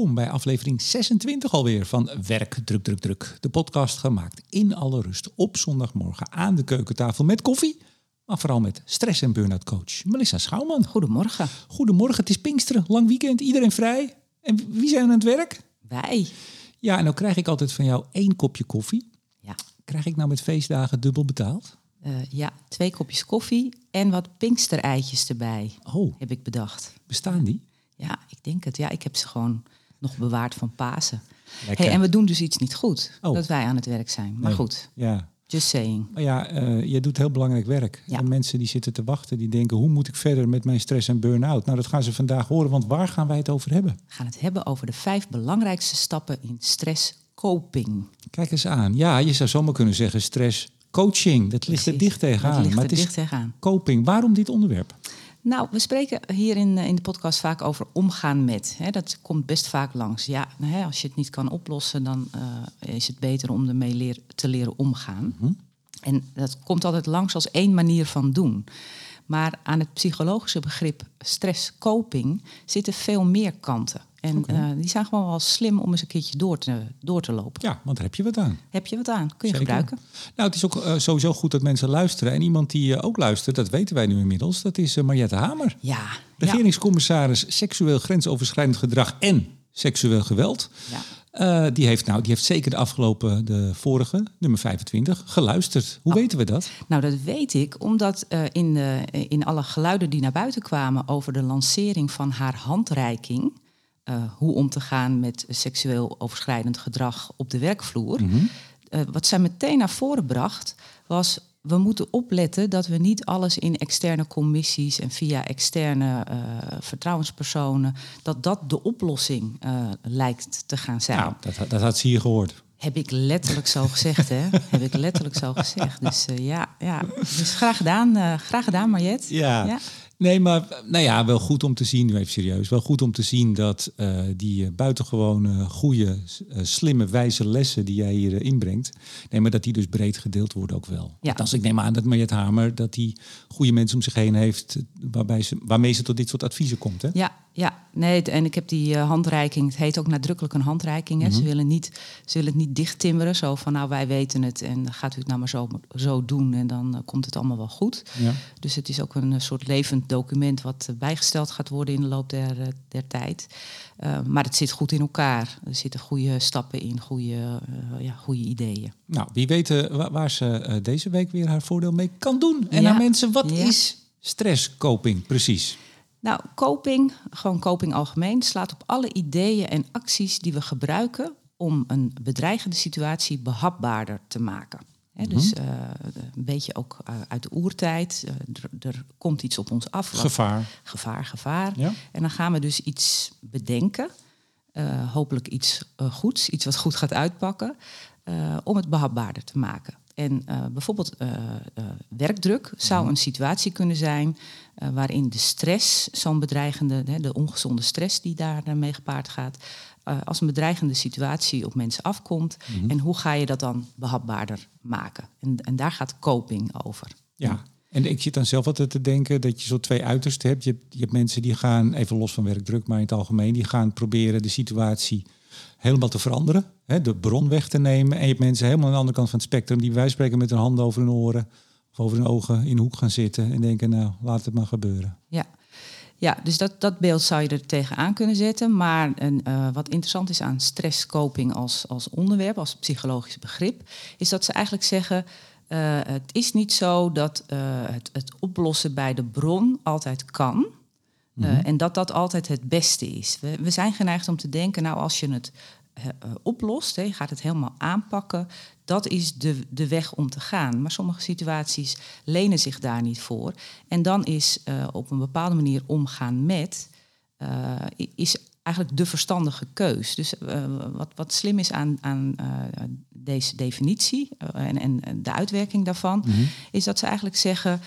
welkom bij aflevering 26 alweer van Werk Druk Druk Druk. De podcast gemaakt in alle rust op zondagmorgen aan de keukentafel met koffie. Maar vooral met stress- en burn-out coach Melissa Schouwman. Goedemorgen. Goedemorgen, het is Pinksteren, lang weekend, iedereen vrij. En wie zijn aan het werk? Wij. Ja, en dan krijg ik altijd van jou één kopje koffie. Ja. Krijg ik nou met feestdagen dubbel betaald? Eh, ja, twee kopjes koffie en wat pinkstereitjes erbij, Oh, heb ik bedacht. bestaan die? Ja, ik denk het. Ja, ik heb ze gewoon nog bewaard van Pasen. Lekker. Hey, en we doen dus iets niet goed, Oh. dat wij aan het werk zijn. Maar Nee. goed, Ja, just saying. Maar ja, eh, je doet heel belangrijk werk. Ja. En mensen die zitten te wachten, die denken... hoe moet ik verder met mijn stress en burn-out? Nou, dat gaan ze vandaag horen, want waar gaan wij het over hebben? We gaan het hebben over de vijf belangrijkste stappen in stresscoping. Kijk eens aan. Ja, je zou zomaar kunnen zeggen stress coaching. Dat ligt er dicht tegenaan. Dat ligt maar er het is dicht tegenaan. coping. Waarom dit onderwerp? Nou, we spreken hier in, eh, in de podcast vaak over omgaan met. Hè, dat komt best vaak langs. Ja, hè, als je het niet kan oplossen, dan eh, is het beter om ermee leer, te leren omgaan. Mhm. En dat komt altijd langs als één manier van doen. Maar aan het psychologische begrip stress-coping zitten veel meer kanten. En eh, die zijn gewoon wel slim om eens een keertje door te, door te lopen. Ja, want daar heb je wat aan. Heb je wat aan? Kun je Zeker. gebruiken? Nou, het is ook eh, sowieso goed dat mensen luisteren. En iemand die eh, ook luistert, dat weten wij nu inmiddels... dat is Mariette Hamer. Ja. ja. Regeringscommissaris seksueel grensoverschrijdend gedrag en seksueel geweld. ja. Eh, die, heeft, nou, die heeft zeker de afgelopen, de vorige, nummer 25, geluisterd. Hoe weten we dat? Nou, dat weet ik omdat eh, in, de, in alle geluiden die naar buiten kwamen over de lancering van haar handreiking, eh, hoe om te gaan met seksueel overschrijdend gedrag op de werkvloer, eh, wat zij meteen naar voren bracht, was we moeten opletten dat we niet alles in externe commissies en via externe eh, vertrouwenspersonen, dat dat de oplossing eh, lijkt te gaan zijn. Nou, dat, dat had ze hier gehoord. Heb ik letterlijk zo gezegd, hè? Heb ik letterlijk zo gezegd. Dus eh, ja, ja, dus graag gedaan, graag gedaan, Mariette. Ja. Ja. Nee, maar nou ja, wel goed om te zien, nu even serieus, wel goed om te zien dat eh, die uh, buitengewoon goede, uh, slimme, wijze lessen die jij hier inbrengt, nee, maar dat die dus breed gedeeld worden ook wel. Ja. Als ik neem aan dat Mariette Hamer, dat die goede mensen om zich heen heeft, waarbij ze, waarmee ze tot dit soort adviezen komt, hè? Ja, ja, nee, en ik heb die uh, handreiking, het heet ook nadrukkelijk een handreiking. Hè. Mhm. Ze, willen niet, ze willen het niet dichttimmeren, zo van nou wij weten het en gaat u het nou maar zo, zo doen en dan uh, komt het allemaal wel goed. Ja. Dus het is ook een uh, soort levend document wat bijgesteld gaat worden in de loop der, der tijd. Maar het zit goed in elkaar. Er zitten goede stappen in, goede, ja, goede ideeën. Nou, wie weet waar, ze deze week weer haar voordeel mee kan doen. En Ja. aan mensen, wat is stresskoping precies? Nou, coping, gewoon coping algemeen, slaat op alle ideeën en acties die we gebruiken om een bedreigende situatie behapbaarder te maken. Dus uh, een beetje ook uh, uit de oertijd. Uh, er, komt iets op ons af. wat- Gevaar. Gevaar, gevaar. Ja. En dan gaan we dus iets bedenken. eh, hopelijk iets eh, goeds, iets wat goed gaat uitpakken. eh, om het behapbaarder te maken. En eh, bijvoorbeeld eh, eh, werkdruk zou een situatie kunnen zijn waarin de stress, zo'n bedreigende, de ongezonde stress die daarmee gepaard gaat, als een bedreigende situatie op mensen afkomt. En hoe ga je dat dan behapbaarder maken? En, en daar gaat coping over. Ja. En ik zit dan zelf altijd te denken dat je zo twee uitersten hebt. Je, hebt. je hebt mensen die gaan, even los van werkdruk, maar in het algemeen, die gaan proberen de situatie helemaal te veranderen. Hè, de bron weg te nemen. En je hebt mensen helemaal aan de andere kant van het spectrum die van spreken met hun handen over hun oren of over hun ogen in de hoek gaan zitten en denken, nou, laat het maar gebeuren. Ja, ja dus dat, dat beeld zou je er tegenaan kunnen zetten. Maar een, eh, wat interessant is aan stresskoping als, als onderwerp, als psychologisch begrip, is dat ze eigenlijk zeggen. eh, het is niet zo dat eh, het, het oplossen bij de bron altijd kan. Eh, en dat dat altijd het beste is. We, we zijn geneigd om te denken, nou als je het eh, eh, oplost, hè, je gaat het helemaal aanpakken, dat is de, de weg om te gaan. Maar sommige situaties lenen zich daar niet voor. En dan is op een bepaalde manier omgaan met, is eigenlijk de verstandige keus. Dus wat, wat slim is aan, aan deze definitie en, en de uitwerking daarvan, is dat ze eigenlijk zeggen: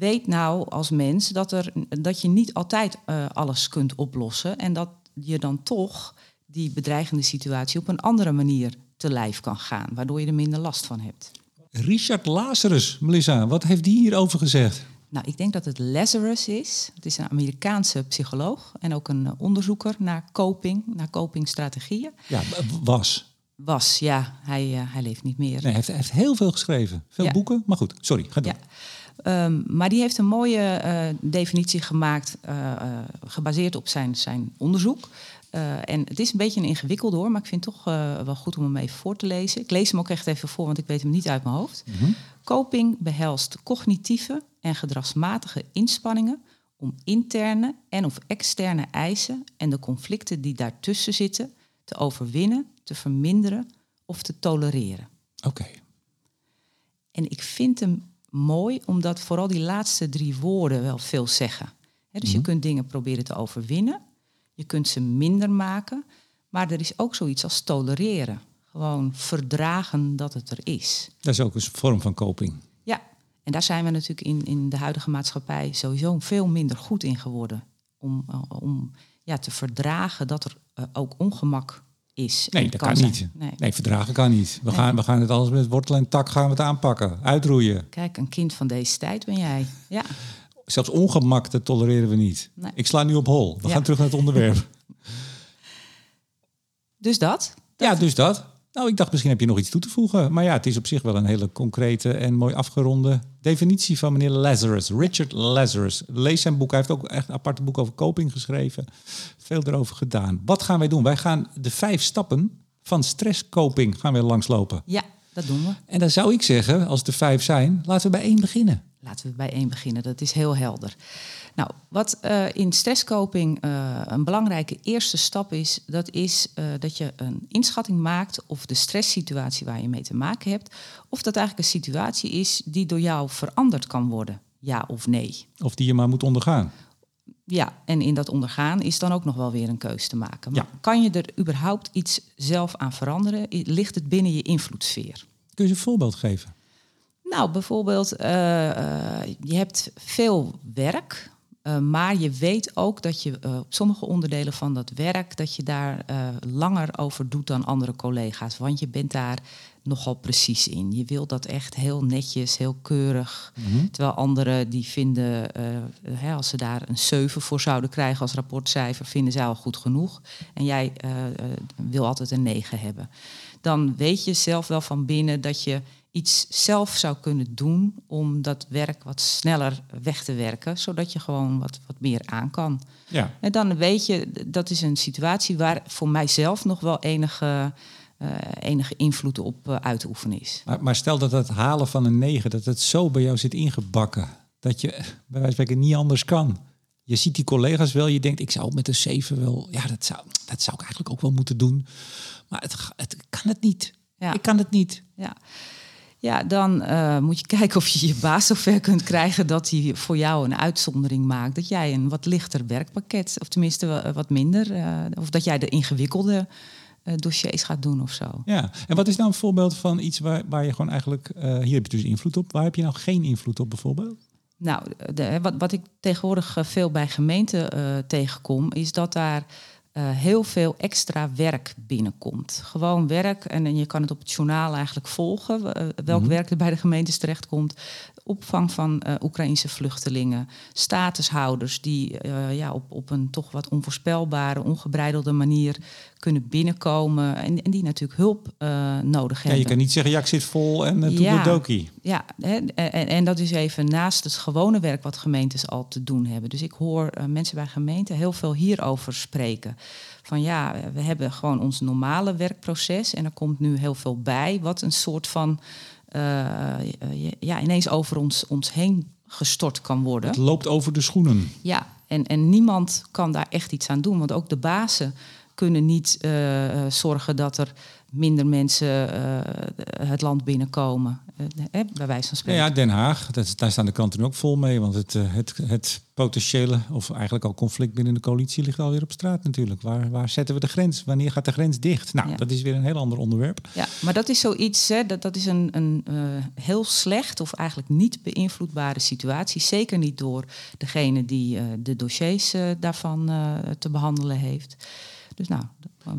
weet nou als mens dat, er, dat je niet altijd eh, alles kunt oplossen en dat je dan toch die bedreigende situatie op een andere manier te lijf kan gaan, waardoor je er minder last van hebt. Richard Lazarus, Melissa, wat heeft die hierover gezegd? Nou, ik denk dat het Lazarus is. Het is een Amerikaanse psycholoog en ook een onderzoeker naar coping, naar copingstrategieën. Ja, was. Was, ja. Hij, uh, hij leeft niet meer. Nee, hij, heeft, hij heeft heel veel geschreven. Veel Ja. boeken. Maar goed, sorry, ga door. Ja. Ehm, maar die heeft een mooie eh, definitie gemaakt, eh, eh, gebaseerd op zijn, zijn onderzoek. En het is een beetje een ingewikkeld hoor, maar ik vind het toch wel goed om hem even voor te lezen. Ik lees hem ook echt even voor, want ik weet hem niet uit mijn hoofd. Coping behelst cognitieve en gedragsmatige inspanningen om interne en of externe eisen en de conflicten die daartussen zitten te overwinnen, te verminderen of te tolereren. Oké. En ik vind hem mooi omdat vooral die laatste drie woorden wel veel zeggen. Dus je kunt dingen proberen te overwinnen, je kunt ze minder maken, maar er is ook zoiets als tolereren. Gewoon verdragen dat het er is. Dat is ook een vorm van coping. Ja, en daar zijn we natuurlijk in, in de huidige maatschappij sowieso veel minder goed in geworden. Om, eh, om ja, te verdragen dat er eh, ook ongemak is. Nee, dat kan, niet. Nee. Nee. verdragen kan niet. We, gaan, we gaan het alles met wortel en tak gaan we het aanpakken. Uitroeien. Kijk, een kind van deze tijd ben jij. Ja, Zelfs ongemak, dat tolereren we niet. Nee. Ik sla nu op hol. We Ja. gaan terug naar het onderwerp. dus dat. ja, dus dat. Nou, ik dacht misschien heb je nog iets toe te voegen. Maar ja, het is op zich wel een hele concrete en mooi afgeronde definitie van meneer Lazarus. Richard Lazarus. Lees zijn boek. Hij heeft ook echt een aparte boek over coping geschreven. Veel erover gedaan. Wat gaan wij doen? Wij gaan de vijf stappen van stresscoping gaan we langslopen. Ja, dat doen we. En dan zou ik zeggen, als er vijf zijn, laten we bij één beginnen. Laten we bij één beginnen, dat is heel helder. Nou, wat eh, in stresscoping eh, een belangrijke eerste stap is, dat is eh, dat je een inschatting maakt of de stresssituatie waar je mee te maken hebt, of dat eigenlijk een situatie is die door jou veranderd kan worden, ja of nee. Of die je maar moet ondergaan. Ja, en in dat ondergaan is dan ook nog wel weer een keus te maken. Maar Ja. kan je er überhaupt iets zelf aan veranderen? Ligt het binnen je invloedssfeer? Kun je een voorbeeld geven? Nou, bijvoorbeeld, je hebt veel werk, eh, maar je weet ook dat je eh, op sommige onderdelen van dat werk, dat je daar eh, langer over doet dan andere collega's. Want je bent daar nogal precies in. Je wil dat echt heel netjes, heel keurig. Terwijl anderen die vinden, hè, als ze daar een 7 voor zouden krijgen als rapportcijfer, vinden zij al goed genoeg. En jij wil altijd een 9 hebben. Dan weet je zelf wel van binnen dat je iets zelf zou kunnen doen om dat werk wat sneller weg te werken, zodat je gewoon wat, wat meer aan kan. Ja. En dan weet je, dat is een situatie waar voor mijzelf nog wel enige, eh, enige invloed op eh, uit te oefenen is. Maar, maar stel dat het halen van een 9, dat het zo bij jou zit ingebakken. Dat je bij wijze van spreken niet anders kan. Je ziet die collega's wel, je denkt, ik zou met een 7 wel... Ja, dat zou, dat zou ik eigenlijk ook wel moeten doen. Maar het, het kan het niet. Ja. Ik kan het niet. Ja. Ja, dan eh, moet je kijken of je je baas zover kunt krijgen dat hij voor jou een uitzondering maakt. Dat jij een wat lichter werkpakket, of tenminste wa- wat minder, eh, of dat jij de ingewikkelde eh, dossiers gaat doen of zo. Ja. En wat is nou een voorbeeld van iets waar, waar je gewoon eigenlijk... hier heb je dus invloed op. Waar heb je nou geen invloed op bijvoorbeeld? Nou, de, wat, wat ik tegenwoordig veel bij gemeenten tegenkom, is dat daar eh, heel veel extra werk binnenkomt. Gewoon werk, en, en je kan het op het journaal eigenlijk volgen, eh, welk werk er bij de gemeentes terechtkomt. Opvang van eh Oekraïnse vluchtelingen, statushouders die eh, ja, op, op een toch wat onvoorspelbare, ongebreidelde manier kunnen binnenkomen en, en die natuurlijk hulp eh, nodig Ja, hebben. je kan niet zeggen, ja, ik zit vol en uh, Ja. dokie. Ja, hè, en, en dat is even naast het gewone werk wat gemeentes al te doen hebben. Dus ik hoor mensen bij gemeenten heel veel hierover spreken. Van ja, we hebben gewoon ons normale werkproces en er komt nu heel veel bij, wat een soort van ja, ineens over ons, ons heen gestort kan worden. Het loopt over de schoenen. Ja, en, en niemand kan daar echt iets aan doen. Want ook de bazen kunnen niet eh, eh, zorgen dat er minder mensen eh, het land binnenkomen. Eh, bij wijze van Ja, spreken. ja, Den Haag, dat, daar staan de kranten nu ook vol mee. Want het, eh, het, het potentiële, of eigenlijk al conflict binnen de coalitie, ligt alweer op straat natuurlijk. Waar, waar zetten we de grens? Wanneer gaat de grens dicht? Nou, Ja. dat is weer een heel ander onderwerp. Ja, maar dat is zoiets, hè, dat, dat is een, een eh, heel slecht of eigenlijk niet beïnvloedbare situatie. Zeker niet door degene die de dossiers daarvan te behandelen heeft. Dus nou,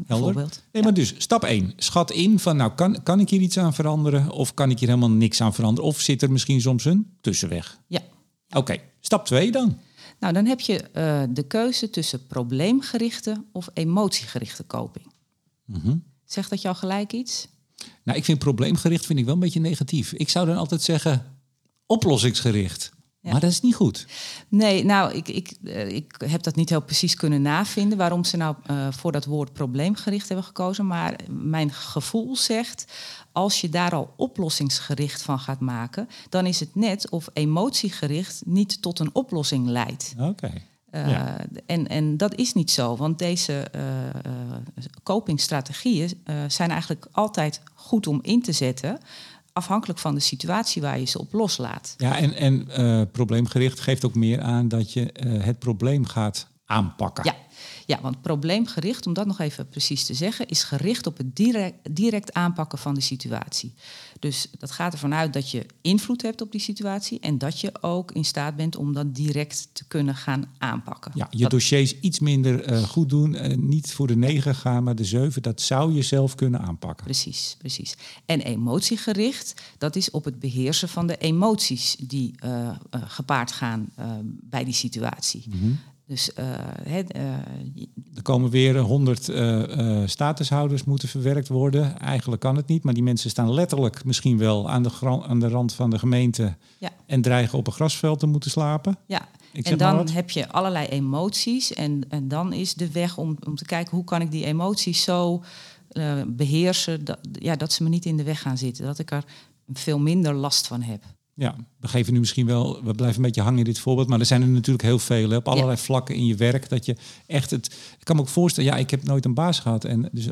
Helder. Nee, maar dus stap 1. Schat in van, nou, kan, kan ik hier iets aan veranderen? Of kan ik hier helemaal niks aan veranderen? Of zit er misschien soms een tussenweg? Ja, Oké, stap 2 dan. Nou, dan heb je uh, de keuze tussen probleemgerichte of emotiegerichte koping. Mm Zegt dat jou gelijk iets? Nou, ik vind probleemgericht vind ik wel een beetje negatief. Ik zou dan altijd zeggen oplossingsgericht. Maar dat is niet goed. Nee, nou, ik, ik, eh, ik heb dat niet heel precies kunnen navinden waarom ze nou uh, voor dat woord probleemgericht hebben gekozen. Maar mijn gevoel zegt, als je daar al oplossingsgericht van gaat maken, dan is het net of emotiegericht niet tot een oplossing leidt. Oké. Uh, en, en dat is niet zo, want deze uh, copingstrategieën zijn eigenlijk altijd goed om in te zetten afhankelijk van de situatie waar je ze op loslaat. Ja, en, en uh, probleemgericht geeft ook meer aan dat je uh, het probleem gaat aanpakken. Ja. Ja, want probleemgericht, om dat nog even precies te zeggen, is gericht op het direct, direct aanpakken van de situatie. Dus dat gaat ervan uit dat je invloed hebt op die situatie en dat je ook in staat bent om dat direct te kunnen gaan aanpakken. Ja, je dossiers iets minder uh, goed doen, uh, niet voor de negen gaan, maar de zeven, dat zou je zelf kunnen aanpakken. Precies, precies. En emotiegericht, dat is op het beheersen van de emoties die uh, gepaard gaan bij die situatie. Mm -hmm. Dus uh, he, uh, er komen weer honderd uh, statushouders moeten verwerkt worden. Eigenlijk kan het niet, maar die mensen staan letterlijk misschien wel aan de, aan de rand van de gemeente ja. en dreigen op een grasveld te moeten slapen. Ja, en dan heb je allerlei emoties en, en dan is de weg om, om te kijken hoe kan ik die emoties zo beheersen dat, ja, dat ze me niet in de weg gaan zitten. Dat ik er veel minder last van heb. Ja, we geven nu misschien wel, we blijven een beetje hangen in dit voorbeeld, maar er zijn er natuurlijk heel veel hè, op allerlei ja. vlakken in je werk. Dat je echt het. Ik kan me ook voorstellen, ja, ik heb nooit een baas gehad. En dus,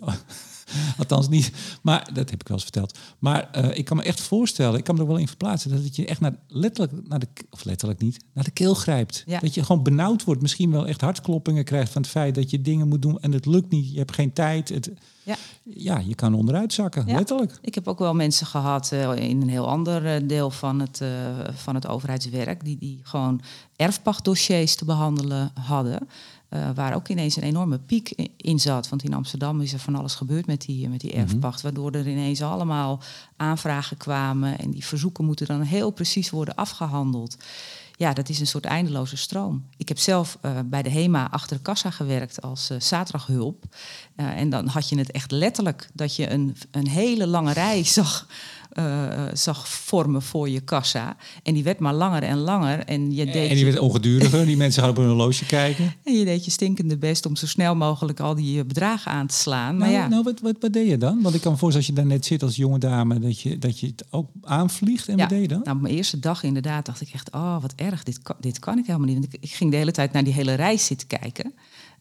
althans niet, maar dat heb ik wel eens verteld. Maar uh, ik kan me echt voorstellen, ik kan me er wel in verplaatsen, dat het je echt naar, letterlijk naar de, of letterlijk niet, naar de keel grijpt. Ja. Dat je gewoon benauwd wordt, misschien wel echt hartkloppingen krijgt van het feit dat je dingen moet doen en het lukt niet. Je hebt geen tijd. Het, ja. ja, je kan onderuit zakken, Ja. letterlijk. Ik heb ook wel mensen gehad uh, in een heel ander uh, deel van het, uh, van het overheidswerk, die, die gewoon erfpachtdossiers te behandelen hadden. Uh, waar ook ineens een enorme piek in, in zat. Want in Amsterdam is er van alles gebeurd met die, met die erfpacht. Mm -hmm. Waardoor er ineens allemaal aanvragen kwamen. En die verzoeken moeten dan heel precies worden afgehandeld. Ja, dat is een soort eindeloze stroom. Ik heb zelf uh, bij de HEMA achter de kassa gewerkt als uh, zaterdaghulp. en dan had je het echt letterlijk dat je een, een hele lange rij zag uh, zag vormen voor je kassa. En die werd maar langer en langer. En, je deed en die werd ongeduriger. die mensen gaan op hun horloge kijken. En je deed je stinkende best om zo snel mogelijk al die bedragen aan te slaan. Nou, maar ja. nou wat, wat, wat deed je dan? Want ik kan me voorstellen als je daar net zit als jonge dame... dat je, dat je het ook aanvliegt. En ja. wat deed je dan? Nou, op mijn eerste dag inderdaad dacht ik echt... oh, wat erg, dit kan, dit kan ik helemaal niet. Want ik, ik ging de hele tijd naar die hele reis zitten kijken...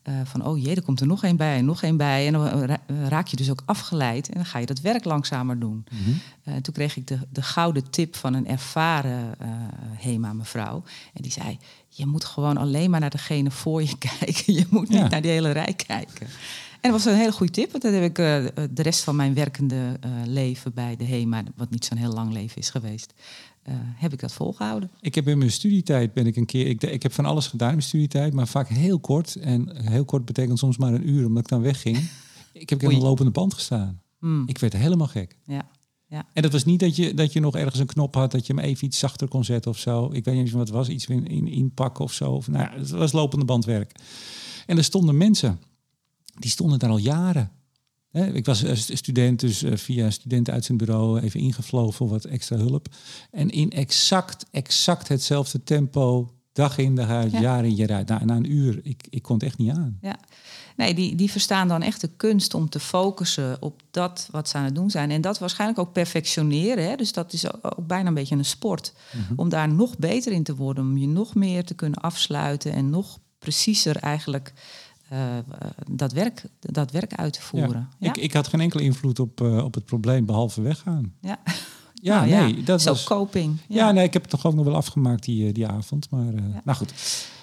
Uh, van, oh jee, er komt er nog één bij en nog één bij. En dan raak je dus ook afgeleid en dan ga je dat werk langzamer doen. Mm -hmm. uh, toen kreeg ik de, de gouden tip van een ervaren uh, HEMA-mevrouw. En die zei, je moet gewoon alleen maar naar degene voor je kijken. Je moet niet Ja. naar die hele rij kijken. En dat was een hele goede tip, want dat heb ik de rest van mijn werkende leven bij de HEMA... wat niet zo'n heel lang leven is geweest... Uh, heb ik dat volgehouden. Ik heb in mijn studietijd ben ik een keer. Ik, ik heb van alles gedaan in mijn studietijd, maar vaak heel kort. En heel kort betekent soms maar een uur, omdat ik dan wegging. ik heb in een lopende band gestaan. Mm. Ik werd helemaal gek. Ja. Ja. En dat was niet dat je, dat je nog ergens een knop had, dat je hem even iets zachter kon zetten of zo. Ik weet niet wat het was, iets in, in, inpakken of zo. Of, nou, ja, het was lopende bandwerk. En er stonden mensen, die stonden daar al jaren. Ik was student, dus via een studentenuitzendbureau even ingevlogen voor wat extra hulp. En in exact, exact hetzelfde tempo, dag in dag uit, Ja. jaar in jaar uit. Na, na een uur, ik, ik kon het echt niet aan. Ja. Nee, die, die verstaan dan echt de kunst om te focussen op dat wat ze aan het doen zijn. En dat waarschijnlijk ook perfectioneren. Hè? Dus dat is ook, ook bijna een beetje een sport. Mhm. Om daar nog beter in te worden. Om je nog meer te kunnen afsluiten. En nog preciezer eigenlijk uh, dat, werk, dat werk uit te voeren. Ja? Ik, ik had geen enkele invloed op, uh, op het probleem, behalve weggaan. Ja. Ja, nou, nee, dat Zo was... coping. Ja. nee, ik heb het toch ook nog wel afgemaakt die, die avond. Maar uh, nou goed.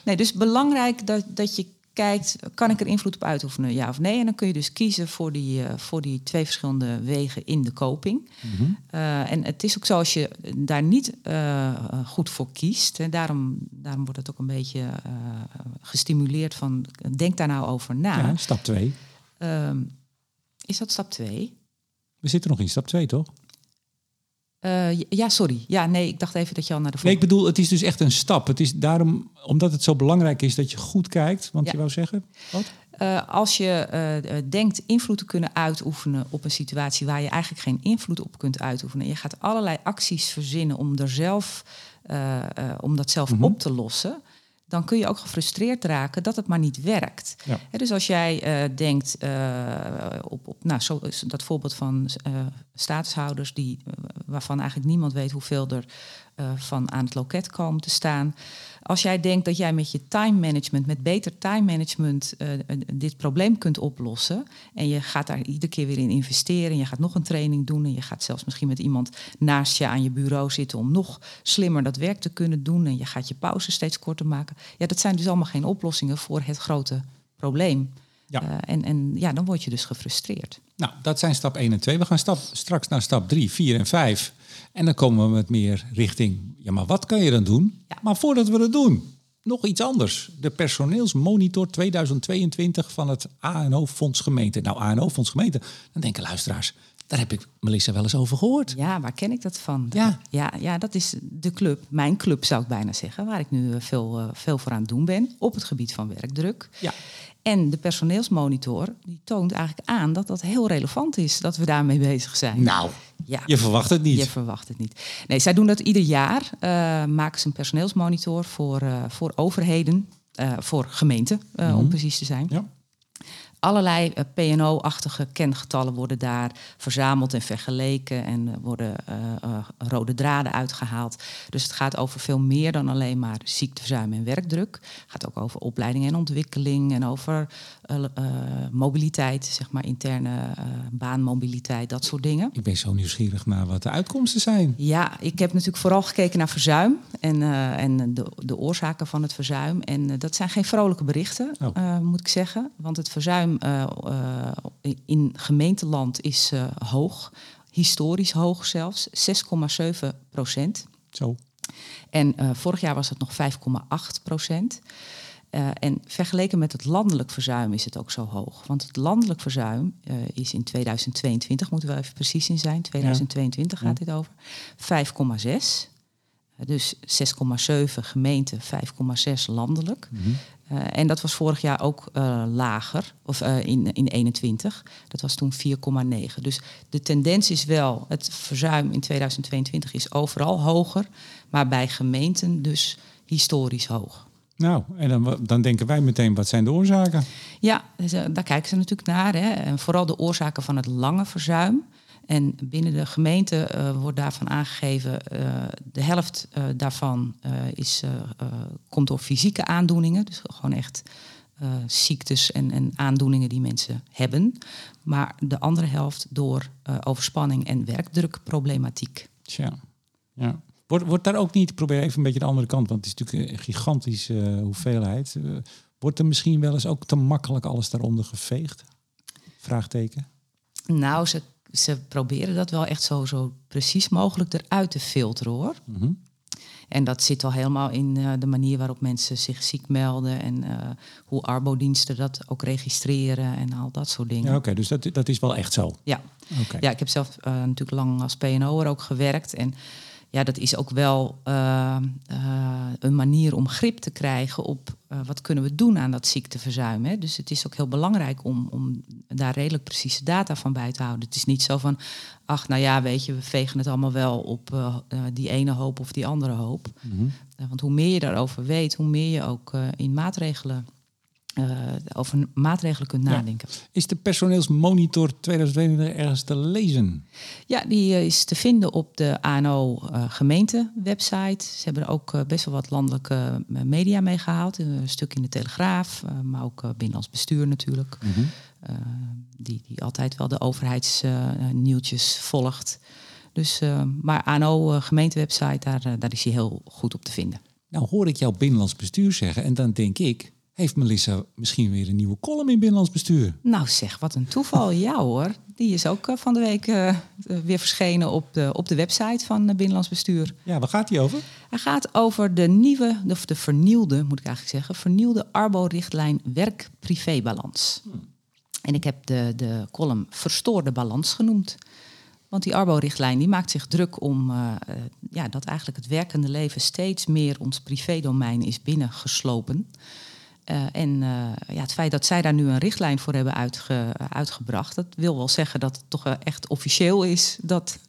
Nee, dus belangrijk dat, dat je kijkt, kan ik er invloed op uitoefenen, ja of nee? En dan kun je dus kiezen voor die, uh, voor die twee verschillende wegen in de koping. Mm -hmm. uh, en het is ook zo als je daar niet uh, goed voor kiest. En daarom, daarom wordt het ook een beetje gestimuleerd van, denk daar nou over na. Ja, stap 2. Um, is dat stap 2? We zitten nog in stap 2, toch? Uh, ja, sorry. Ja, nee, ik dacht even dat je al naar de Nee, ik bedoel, het is dus echt een stap. Het is daarom, omdat het zo belangrijk is dat je goed kijkt. Want je wou zeggen, wat? Uh, als je uh, denkt invloed te kunnen uitoefenen op een situatie waar je eigenlijk geen invloed op kunt uitoefenen. Je gaat allerlei acties verzinnen om, er zelf, om dat zelf mm -hmm. op te lossen dan kun je ook gefrustreerd raken dat het maar niet werkt. Ja. dus als jij uh, denkt uh, op, op nou, zo, dat voorbeeld van uh, statushouders die, waarvan eigenlijk niemand weet hoeveel er van aan het loket komen te staan. Als jij denkt dat jij met je time management, met beter time management, uh, dit probleem kunt oplossen. En je gaat daar iedere keer weer in investeren. En je gaat nog een training doen. En je gaat zelfs misschien met iemand naast je aan je bureau zitten om nog slimmer dat werk te kunnen doen. En je gaat je pauze steeds korter maken. Ja, dat zijn dus allemaal geen oplossingen voor het grote probleem. Ja. Uh, en, en ja, dan word je dus gefrustreerd. Nou, dat zijn stap 1 en 2. We gaan stap, straks naar stap 3, 4 en 5. En dan komen we met meer richting, ja, maar wat kan je dan doen? Ja. Maar voordat we dat doen, nog iets anders. De personeelsmonitor 2022 van het ANO-fonds gemeente. Nou, ANO-fonds gemeente, dan denken luisteraars, daar heb ik Melissa wel eens over gehoord. Ja, waar ken ik dat van? Ja, ja, ja dat is de club, mijn club zou ik bijna zeggen, waar ik nu eh, veel, uh, veel voor aan het doen ben op het gebied van werkdruk. Ja. En de personeelsmonitor die toont eigenlijk aan dat dat heel relevant is dat we daarmee bezig zijn. Nou, ja. je verwacht het niet. Je verwacht het niet. Nee, zij doen dat ieder jaar. Uh, maken ze een personeelsmonitor voor, uh, voor overheden, uh, voor gemeenten, mm -hmm. om precies te zijn. Ja allerlei uh, PNO-achtige kengetallen worden daar verzameld en vergeleken en uh, worden uh, rode draden uitgehaald. Dus het gaat over veel meer dan alleen maar ziekteverzuim en werkdruk. Het gaat ook over opleiding en ontwikkeling en over mobiliteit, zeg maar interne baanmobiliteit, dat soort dingen. Ik ben zo nieuwsgierig naar wat de uitkomsten zijn. Ja, ik heb natuurlijk vooral gekeken naar verzuim en, en de, de oorzaken van het verzuim. En dat zijn geen vrolijke berichten, oh. moet ik zeggen. Want het verzuim uh, in gemeenteland is uh, hoog, historisch hoog zelfs, 6,7 procent. Zo. En vorig jaar was het nog 5,8 procent. en vergeleken met het landelijk verzuim is het ook zo hoog. Want het landelijk verzuim is in 2022, moeten we even precies in zijn, 2022 ja. gaat dit over, 5,6. Dus 6,7 gemeenten, 5,6 landelijk. Mm -hmm. Uh, en dat was vorig jaar ook uh, lager, of uh, in, in 21. Dat was toen 4,9. Dus de tendens is wel, het verzuim in 2022 is overal hoger, maar bij gemeenten dus historisch hoog. Nou, en dan, dan denken wij meteen, wat zijn de oorzaken? Ja, dus, daar kijken ze natuurlijk naar. Hè. En vooral de oorzaken van het lange verzuim. En binnen de gemeente uh, wordt daarvan aangegeven, uh, de helft uh, daarvan is, komt door fysieke aandoeningen. Dus gewoon echt ziektes en, en, aandoeningen die mensen hebben. Maar de andere helft door overspanning en werkdrukproblematiek. Tja, ja. Wordt, wordt daar ook niet, probeer even een beetje de andere kant, want het is natuurlijk een gigantische hoeveelheid. wordt er misschien wel eens ook te makkelijk alles daaronder geveegd? Vraagteken. Nou, ze ze proberen dat wel echt zo, zo precies mogelijk eruit te filteren hoor. Mhm. En dat zit al helemaal in uh, de manier waarop mensen zich ziek melden en uh, hoe arbodiensten dat ook registreren en al dat soort dingen. Ja, Oké, dus dat, dat is wel echt zo. Ja, okay. ja ik heb zelf uh, natuurlijk lang als PNO'er ook gewerkt. En ja, dat is ook wel uh, uh, een manier om grip te krijgen op uh, wat kunnen we doen aan dat ziekteverzuim. Hè? Dus het is ook heel belangrijk om, om daar redelijk precieze data van bij te houden. Het is niet zo van, ach nou ja, weet je, we vegen het allemaal wel op die ene hoop of die andere hoop. Mm -hmm. want hoe meer je daarover weet, hoe meer je ook in maatregelen uh, over maatregelen kunt nadenken. Ja. Is de personeelsmonitor 2022 ergens te lezen? Ja, die uh, is te vinden op de ANO uh, gemeente website. Ze hebben er ook best wel wat landelijke media mee gehaald. Een stuk in de Telegraaf, maar ook binnenlands bestuur natuurlijk. Mm -hmm. die, die altijd wel de overheidsnieuwtjes volgt. Dus, maar ANO gemeentewebsite, daar, daar is hij heel goed op te vinden. Nou hoor ik jouw binnenlands bestuur zeggen en dan denk ik heeft Melissa misschien weer een nieuwe column in Binnenlands Bestuur? Nou zeg, wat een toeval. ja hoor, die is ook uh, van de week uh, weer verschenen op de, op de website van uh, Binnenlands Bestuur. Ja, waar gaat die over? Hij gaat over de nieuwe, of de vernieuwde, moet ik eigenlijk zeggen, vernieuwde Arbo-richtlijn werk-privébalans. Hmm. En ik heb de, de column Verstoorde Balans genoemd. Want die Arbo-richtlijn die maakt zich druk om uh, ja, dat eigenlijk het werkende leven steeds meer ons privédomein is binnengeslopen. Uh, en ja, het feit dat zij daar nu een richtlijn voor hebben uitge, uitgebracht, dat wil wel zeggen dat het toch echt officieel is dat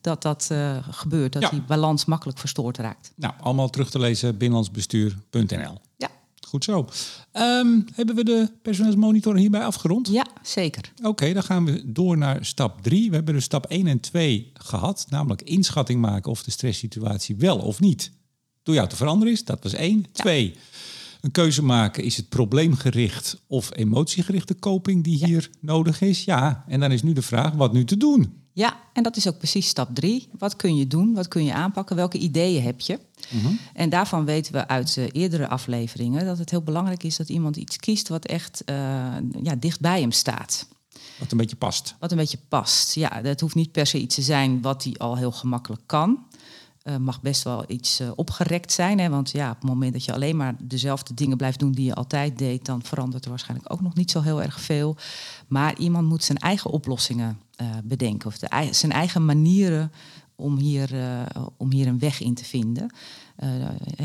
dat, dat gebeurt, dat die balans makkelijk verstoord raakt. Nou, allemaal terug te lezen binnenlandsbestuur.nl. Ja. Goed zo. Um, hebben we de personeelsmonitor hierbij afgerond? Ja, zeker. Oké, dan gaan we door naar stap 3. We hebben de stap 1 en 2 gehad, namelijk inschatting maken of de stresssituatie wel of niet door jou te veranderen is. Dat was 1. 2. Een keuze maken, is het probleemgericht of emotiegerichte coping die hier nodig is? Ja, en dan is nu de vraag, wat nu te doen? Ja, en dat is ook precies stap drie. Wat kun je doen? Wat kun je aanpakken? Welke ideeën heb je? Mhm. En daarvan weten we uit uh, eerdere afleveringen dat het heel belangrijk is dat iemand iets kiest wat echt uh, ja, dicht bij hem staat. Wat een beetje past. Wat een beetje past. Ja, dat hoeft niet per se iets te zijn wat hij al heel gemakkelijk kan. Uh, mag best wel iets uh, opgerekt zijn. Hè? Want ja, op het moment dat je alleen maar dezelfde dingen blijft doen die je altijd deed, dan verandert er waarschijnlijk ook nog niet zo heel erg veel. Maar iemand moet zijn eigen oplossingen uh, bedenken. Of zijn eigen manieren om hier, om hier een weg in te vinden.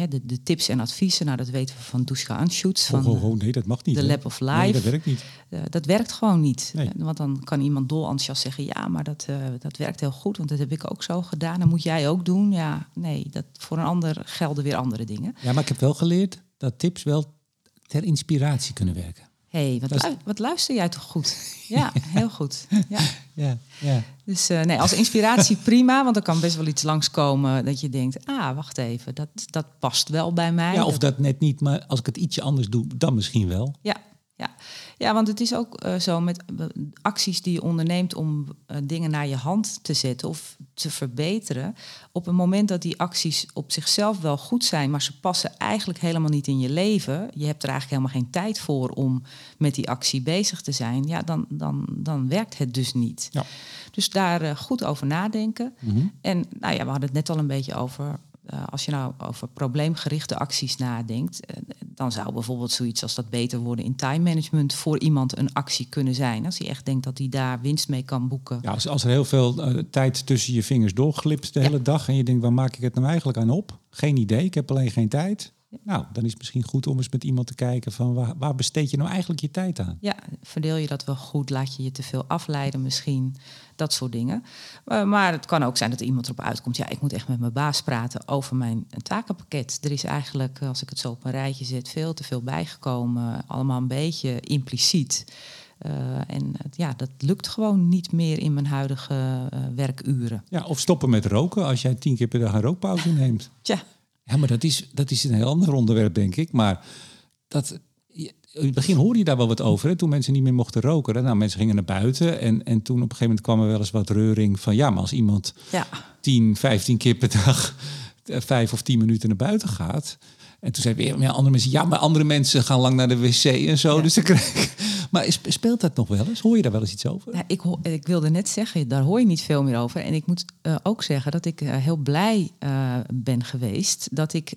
de, de, tips en adviezen, nou, dat weten we van Duska Anschutz. Van, nee, dat mag niet. De Lab of Life. Nee, dat werkt niet. dat werkt gewoon niet. Nee. want dan kan iemand dol enthousiast zeggen... ja, maar dat, dat werkt heel goed, want dat heb ik ook zo gedaan. Dat moet jij ook doen. Ja, nee, dat, voor een ander gelden weer andere dingen. Ja, maar ik heb wel geleerd dat tips wel ter inspiratie kunnen werken hey, wat, wat, luister jij toch goed? Ja, heel goed. Ja. ja, ja. Dus uh, nee, als inspiratie prima, want er kan best wel iets langskomen dat je denkt, ah, wacht even, dat, dat past wel bij mij. Ja, of dat net niet, maar als ik het ietsje anders doe, dan misschien wel. Ja, ja. want het is ook uh, zo met uh, acties die je onderneemt om uh, dingen naar je hand te zetten of te verbeteren. Op het moment dat die acties op zichzelf wel goed zijn, maar ze passen eigenlijk helemaal niet in je leven. Je hebt er eigenlijk helemaal geen tijd voor om met die actie bezig te zijn. Ja, dan, dan, dan werkt het dus niet. Ja. Dus daar goed over nadenken. Mm -hmm. En nou ja, we hadden het net al een beetje over uh, als je nou over probleemgerichte acties nadenkt, uh, dan zou bijvoorbeeld zoiets als dat beter worden in time management voor iemand een actie kunnen zijn. Als hij echt denkt dat hij daar winst mee kan boeken. Ja, als, als er heel veel uh, tijd tussen je vingers doorglipt de ja. hele dag en je denkt, waar maak ik het nou eigenlijk aan op? Geen idee, ik heb alleen geen tijd. Nou, dan is het misschien goed om eens met iemand te kijken van waar, waar, besteed je nou eigenlijk je tijd aan? Ja, verdeel je dat wel goed? Laat je je te veel afleiden misschien? Dat soort dingen. Uh, maar het kan ook zijn dat iemand erop uitkomt, ja, ik moet echt met mijn baas praten over mijn takenpakket. Er is eigenlijk, als ik het zo op een rijtje zet, veel te veel bijgekomen. Allemaal een beetje impliciet. Uh, en ja, dat lukt gewoon niet meer in mijn huidige uh, werkuren. Ja, of stoppen met roken als jij tien keer per dag een rookpauze neemt. Tja. Ja, maar dat is, dat is een heel ander onderwerp, denk ik. Maar dat, in het begin hoorde je daar wel wat over. Hè? Toen mensen niet meer mochten roken. Nou, mensen gingen naar buiten. En, en toen op een gegeven moment kwam er wel eens wat reuring van... ja, maar als iemand ja. 10, 15 keer per dag... vijf of tien minuten naar buiten gaat... En toen zei weer ja, andere mensen, ja, maar andere mensen gaan lang naar de wc en zo. Ja. Dus dan krijg Maar speelt dat nog wel eens? Hoor je daar wel eens iets over? Ja, ik, ik wilde net zeggen, daar hoor je niet veel meer over. En ik moet uh, ook zeggen dat ik uh, heel blij uh, ben geweest dat ik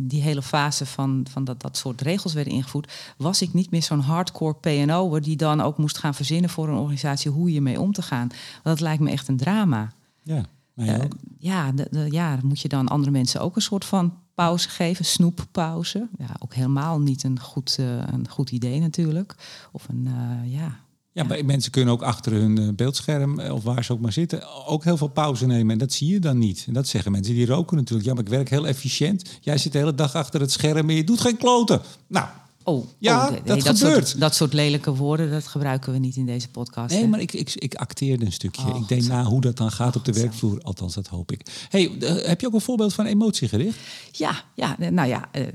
die hele fase van, van dat, dat soort regels werden ingevoerd, was ik niet meer zo'n hardcore PNO'er die dan ook moest gaan verzinnen voor een organisatie hoe je mee om te gaan. Want dat lijkt me echt een drama. Ja, uh, ja, de, de, ja, moet je dan andere mensen ook een soort van pauze geven, snoeppauze. Ja, ook helemaal niet een goed, uh, een goed idee natuurlijk. Of een, uh, ja... Ja, maar mensen kunnen ook achter hun beeldscherm, of waar ze ook maar zitten, ook heel veel pauze nemen. En dat zie je dan niet. En dat zeggen mensen die roken natuurlijk. Ja, maar ik werk heel efficiënt. Jij zit de hele dag achter het scherm en je doet geen kloten. Nou, Oh, ja, oh, nee, dat, dat, gebeurt. Soort, dat soort lelijke woorden, dat gebruiken we niet in deze podcast. Nee, hè? maar ik, ik, ik acteerde een stukje. Oh, ik denk na hoe dat dan gaat oh, op de werkvloer. Althans, dat hoop ik. Hey, uh, heb je ook een voorbeeld van emotiegericht? Ja, ja nou ja, uh,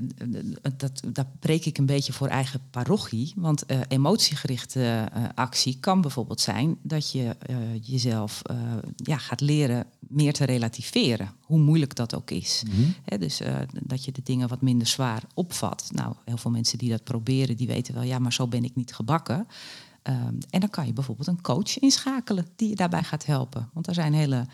dat, dat breek ik een beetje voor eigen parochie. Want uh, emotiegerichte actie kan bijvoorbeeld zijn dat je jezelf ja, gaat leren meer te relativeren. Hoe moeilijk dat ook is. Mm -hmm. He, dus dat je de dingen wat minder zwaar opvat. Nou, heel veel mensen die dat proberen, die weten wel, ja, maar zo ben ik niet gebakken. Um, en dan kan je bijvoorbeeld een coach inschakelen die je daarbij gaat helpen. Want daar zijn hele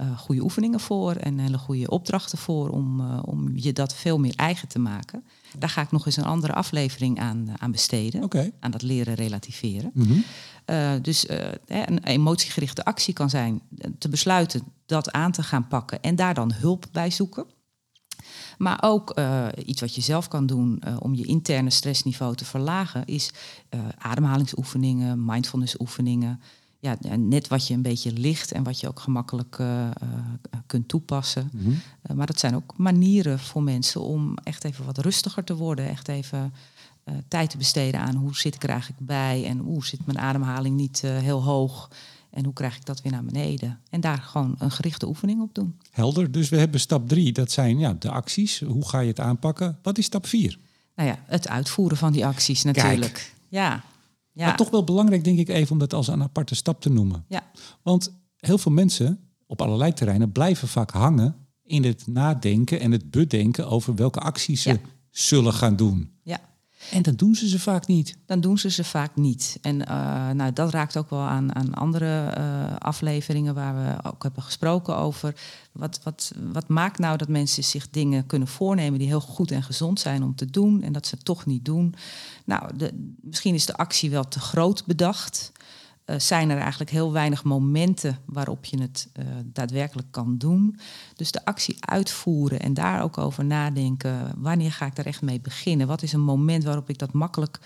uh, goede oefeningen voor en hele goede opdrachten voor om, uh, om je dat veel meer eigen te maken. Daar ga ik nog eens een andere aflevering aan, aan besteden. Aan dat leren relativeren. Mhm. Dus een emotiegerichte actie kan zijn te besluiten dat aan te gaan pakken en daar dan hulp bij zoeken. Maar ook uh, iets wat je zelf kan doen om je interne stressniveau te verlagen, is ademhalingsoefeningen, mindfulnessoefeningen. Ja, net wat je een beetje ligt en wat je ook gemakkelijk kunt toepassen. Mhm. maar dat zijn ook manieren voor mensen om echt even wat rustiger te worden, echt even tijd te besteden aan hoe zit ik er eigenlijk bij en hoe zit mijn ademhaling niet heel hoog en hoe krijg ik dat weer naar beneden. En daar gewoon een gerichte oefening op doen. Helder, dus we hebben stap drie, dat zijn ja, de acties. Hoe ga je het aanpakken? Wat is stap vier? Nou ja, het uitvoeren van die acties natuurlijk. Kijk. Ja. ja. Maar toch wel belangrijk denk ik even om dat als een aparte stap te noemen. Ja. Want heel veel mensen op allerlei terreinen blijven vaak hangen in het nadenken en het bedenken over welke acties ze Ja. zullen gaan doen. En dan doen ze ze vaak niet. dan doen ze ze vaak niet. En uh, nou, dat raakt ook wel aan, aan andere uh, afleveringen waar we ook hebben gesproken over. Wat, wat, wat maakt nou dat mensen zich dingen kunnen voornemen die heel goed en gezond zijn om te doen en dat ze toch niet doen? Nou, de, misschien is de actie wel te groot bedacht. Uh, zijn er eigenlijk heel weinig momenten waarop je het uh, daadwerkelijk kan doen. Dus de actie uitvoeren en daar ook over nadenken. Wanneer ga ik daar echt mee beginnen? Wat is een moment waarop ik dat makkelijk,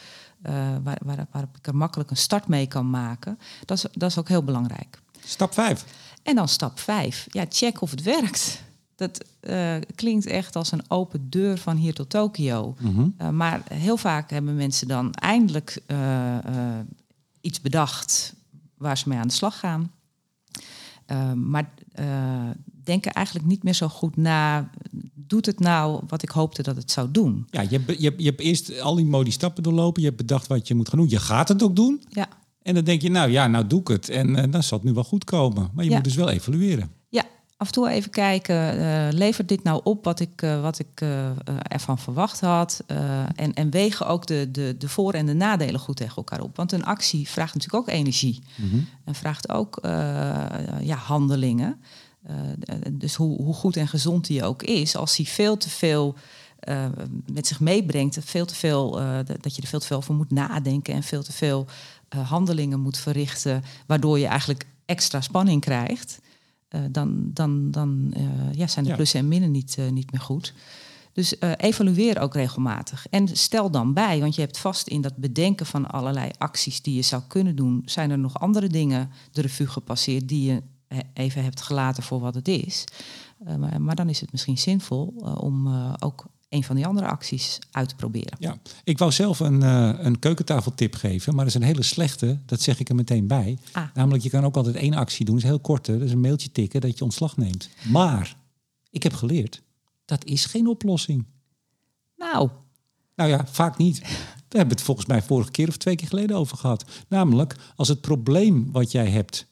uh, waar, waar, waarop ik er makkelijk een start mee kan maken? Dat is, dat is ook heel belangrijk. Stap 5. En dan stap 5. Ja, check of het werkt. Dat uh, klinkt echt als een open deur van hier tot Tokio. Mm -hmm. uh, maar heel vaak hebben mensen dan eindelijk uh, iets bedacht waar ze mee aan de slag gaan. maar denken eigenlijk niet meer zo goed na. Doet het nou wat ik hoopte dat het zou doen? Ja, je hebt, je, hebt, je hebt eerst al die modi stappen doorlopen. Je hebt bedacht wat je moet gaan doen. Je gaat het ook doen. Ja. En dan denk je, nou ja, nou doe ik het. En dan zal het nu wel goed komen. Maar je ja. moet dus wel evalueren. Af en toe even kijken, uh, levert dit nou op wat ik, uh, wat ik uh, ervan verwacht had? en, en wegen ook de, de, de voor- en de nadelen goed tegen elkaar op. Want een actie vraagt natuurlijk ook energie. Mm -hmm. En vraagt ook ja, handelingen. dus hoe, hoe goed en gezond die ook is, als hij veel te veel met zich meebrengt, veel te veel, dat je er veel te veel over moet nadenken en veel te veel handelingen moet verrichten, waardoor je eigenlijk extra spanning krijgt. Uh, dan, dan, dan uh, ja, zijn de plussen en minnen niet, uh, niet meer goed. Dus evalueer ook regelmatig. En stel dan bij, want je hebt vast in dat bedenken van allerlei acties die je zou kunnen doen, zijn er nog andere dingen de revue gepasseerd die je even hebt gelaten voor wat het is. Maar, maar, dan is het misschien zinvol om ook een van die andere acties uit te proberen. Ja, ik wou zelf een, uh, een keukentafeltip geven, maar dat is een hele slechte. Dat zeg ik er meteen bij. Ah. Namelijk, je kan ook altijd één actie doen, dat is heel korte. Dat is een mailtje tikken dat je ontslag neemt. Maar ik heb geleerd, dat is geen oplossing. Nou, Nou ja, vaak niet. We hebben het volgens mij vorige keer of twee keer geleden over gehad. Namelijk, als het probleem wat jij hebt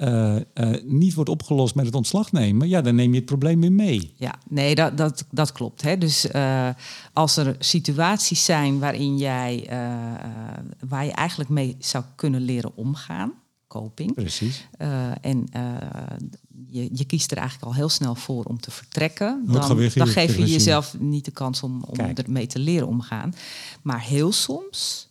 uh, uh, niet wordt opgelost met het ontslag nemen, ja, dan neem je het probleem weer mee. Ja, nee, dat, dat, dat klopt. Hè. Dus uh, als er situaties zijn waarin jij, waar je eigenlijk mee zou kunnen leren omgaan, coping. Precies. en je, je kiest er eigenlijk al heel snel voor om te vertrekken. Dan, dan, dan geef je jezelf niet de kans om, om ermee te leren omgaan. Maar heel soms,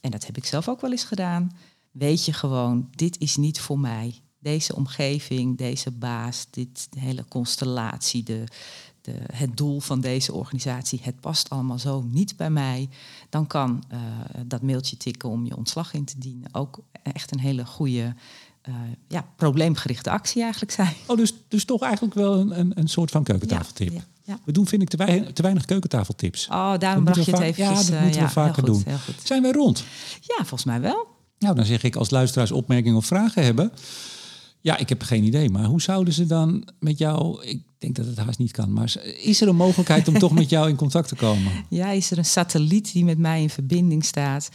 en dat heb ik zelf ook wel eens gedaan, weet je gewoon, dit is niet voor mij deze omgeving, deze baas, dit de hele constellatie, de, de, het doel van deze organisatie, het past allemaal zo niet bij mij, dan kan uh, dat mailtje tikken om je ontslag in te dienen ook echt een hele goede, uh, ja, probleemgerichte actie eigenlijk zijn. Oh, dus, dus toch eigenlijk wel een, een, een soort van keukentafeltip. Ja, ja, ja. We doen, vind ik, te, weinig, te weinig keukentafeltips. Oh, daarom bracht je het even. Ja, dat moeten we vaker goed, doen. Zijn wij rond? Ja, volgens mij wel. Nou, dan zeg ik als luisteraars opmerkingen of vragen hebben. Ja, ik heb geen idee, maar hoe zouden ze dan met jou... Ik denk dat het haast niet kan, maar is er een mogelijkheid om toch met jou in contact te komen? Ja, is er een satelliet die met mij in verbinding staat?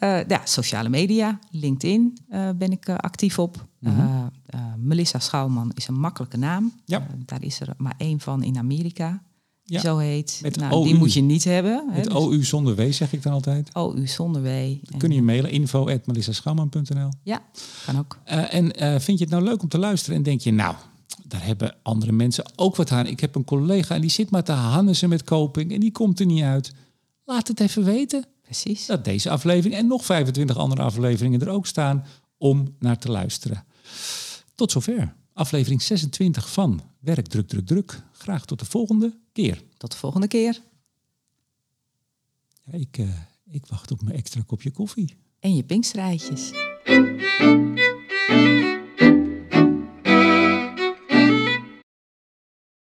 Uh, ja, sociale media, LinkedIn uh, ben ik uh, actief op. Mm -hmm. Melissa Schouwman is een makkelijke naam. Ja. daar is er maar één van in Amerika. Die zo heet. Met nou, OU. die moet je niet hebben. hè, Het dus OU zonder W zeg ik dan altijd. OU zonder W. Kun je mailen info.melissaschouwman.nl Ja, kan ook. Uh, en uh, vind je het nou leuk om te luisteren en denk je, nou, daar hebben andere mensen ook wat aan. Ik heb een collega en die zit maar te hannesen met koping en die komt er niet uit. Laat het even weten. Precies. Dat deze aflevering en nog 25 andere afleveringen er ook staan om naar te luisteren. Tot zover. Aflevering 26 van Werk druk, druk, druk. Graag tot de volgende keer. Tot de volgende keer. Ja, ik, eh, ik wacht op mijn extra kopje koffie. En je pinkstraatjes.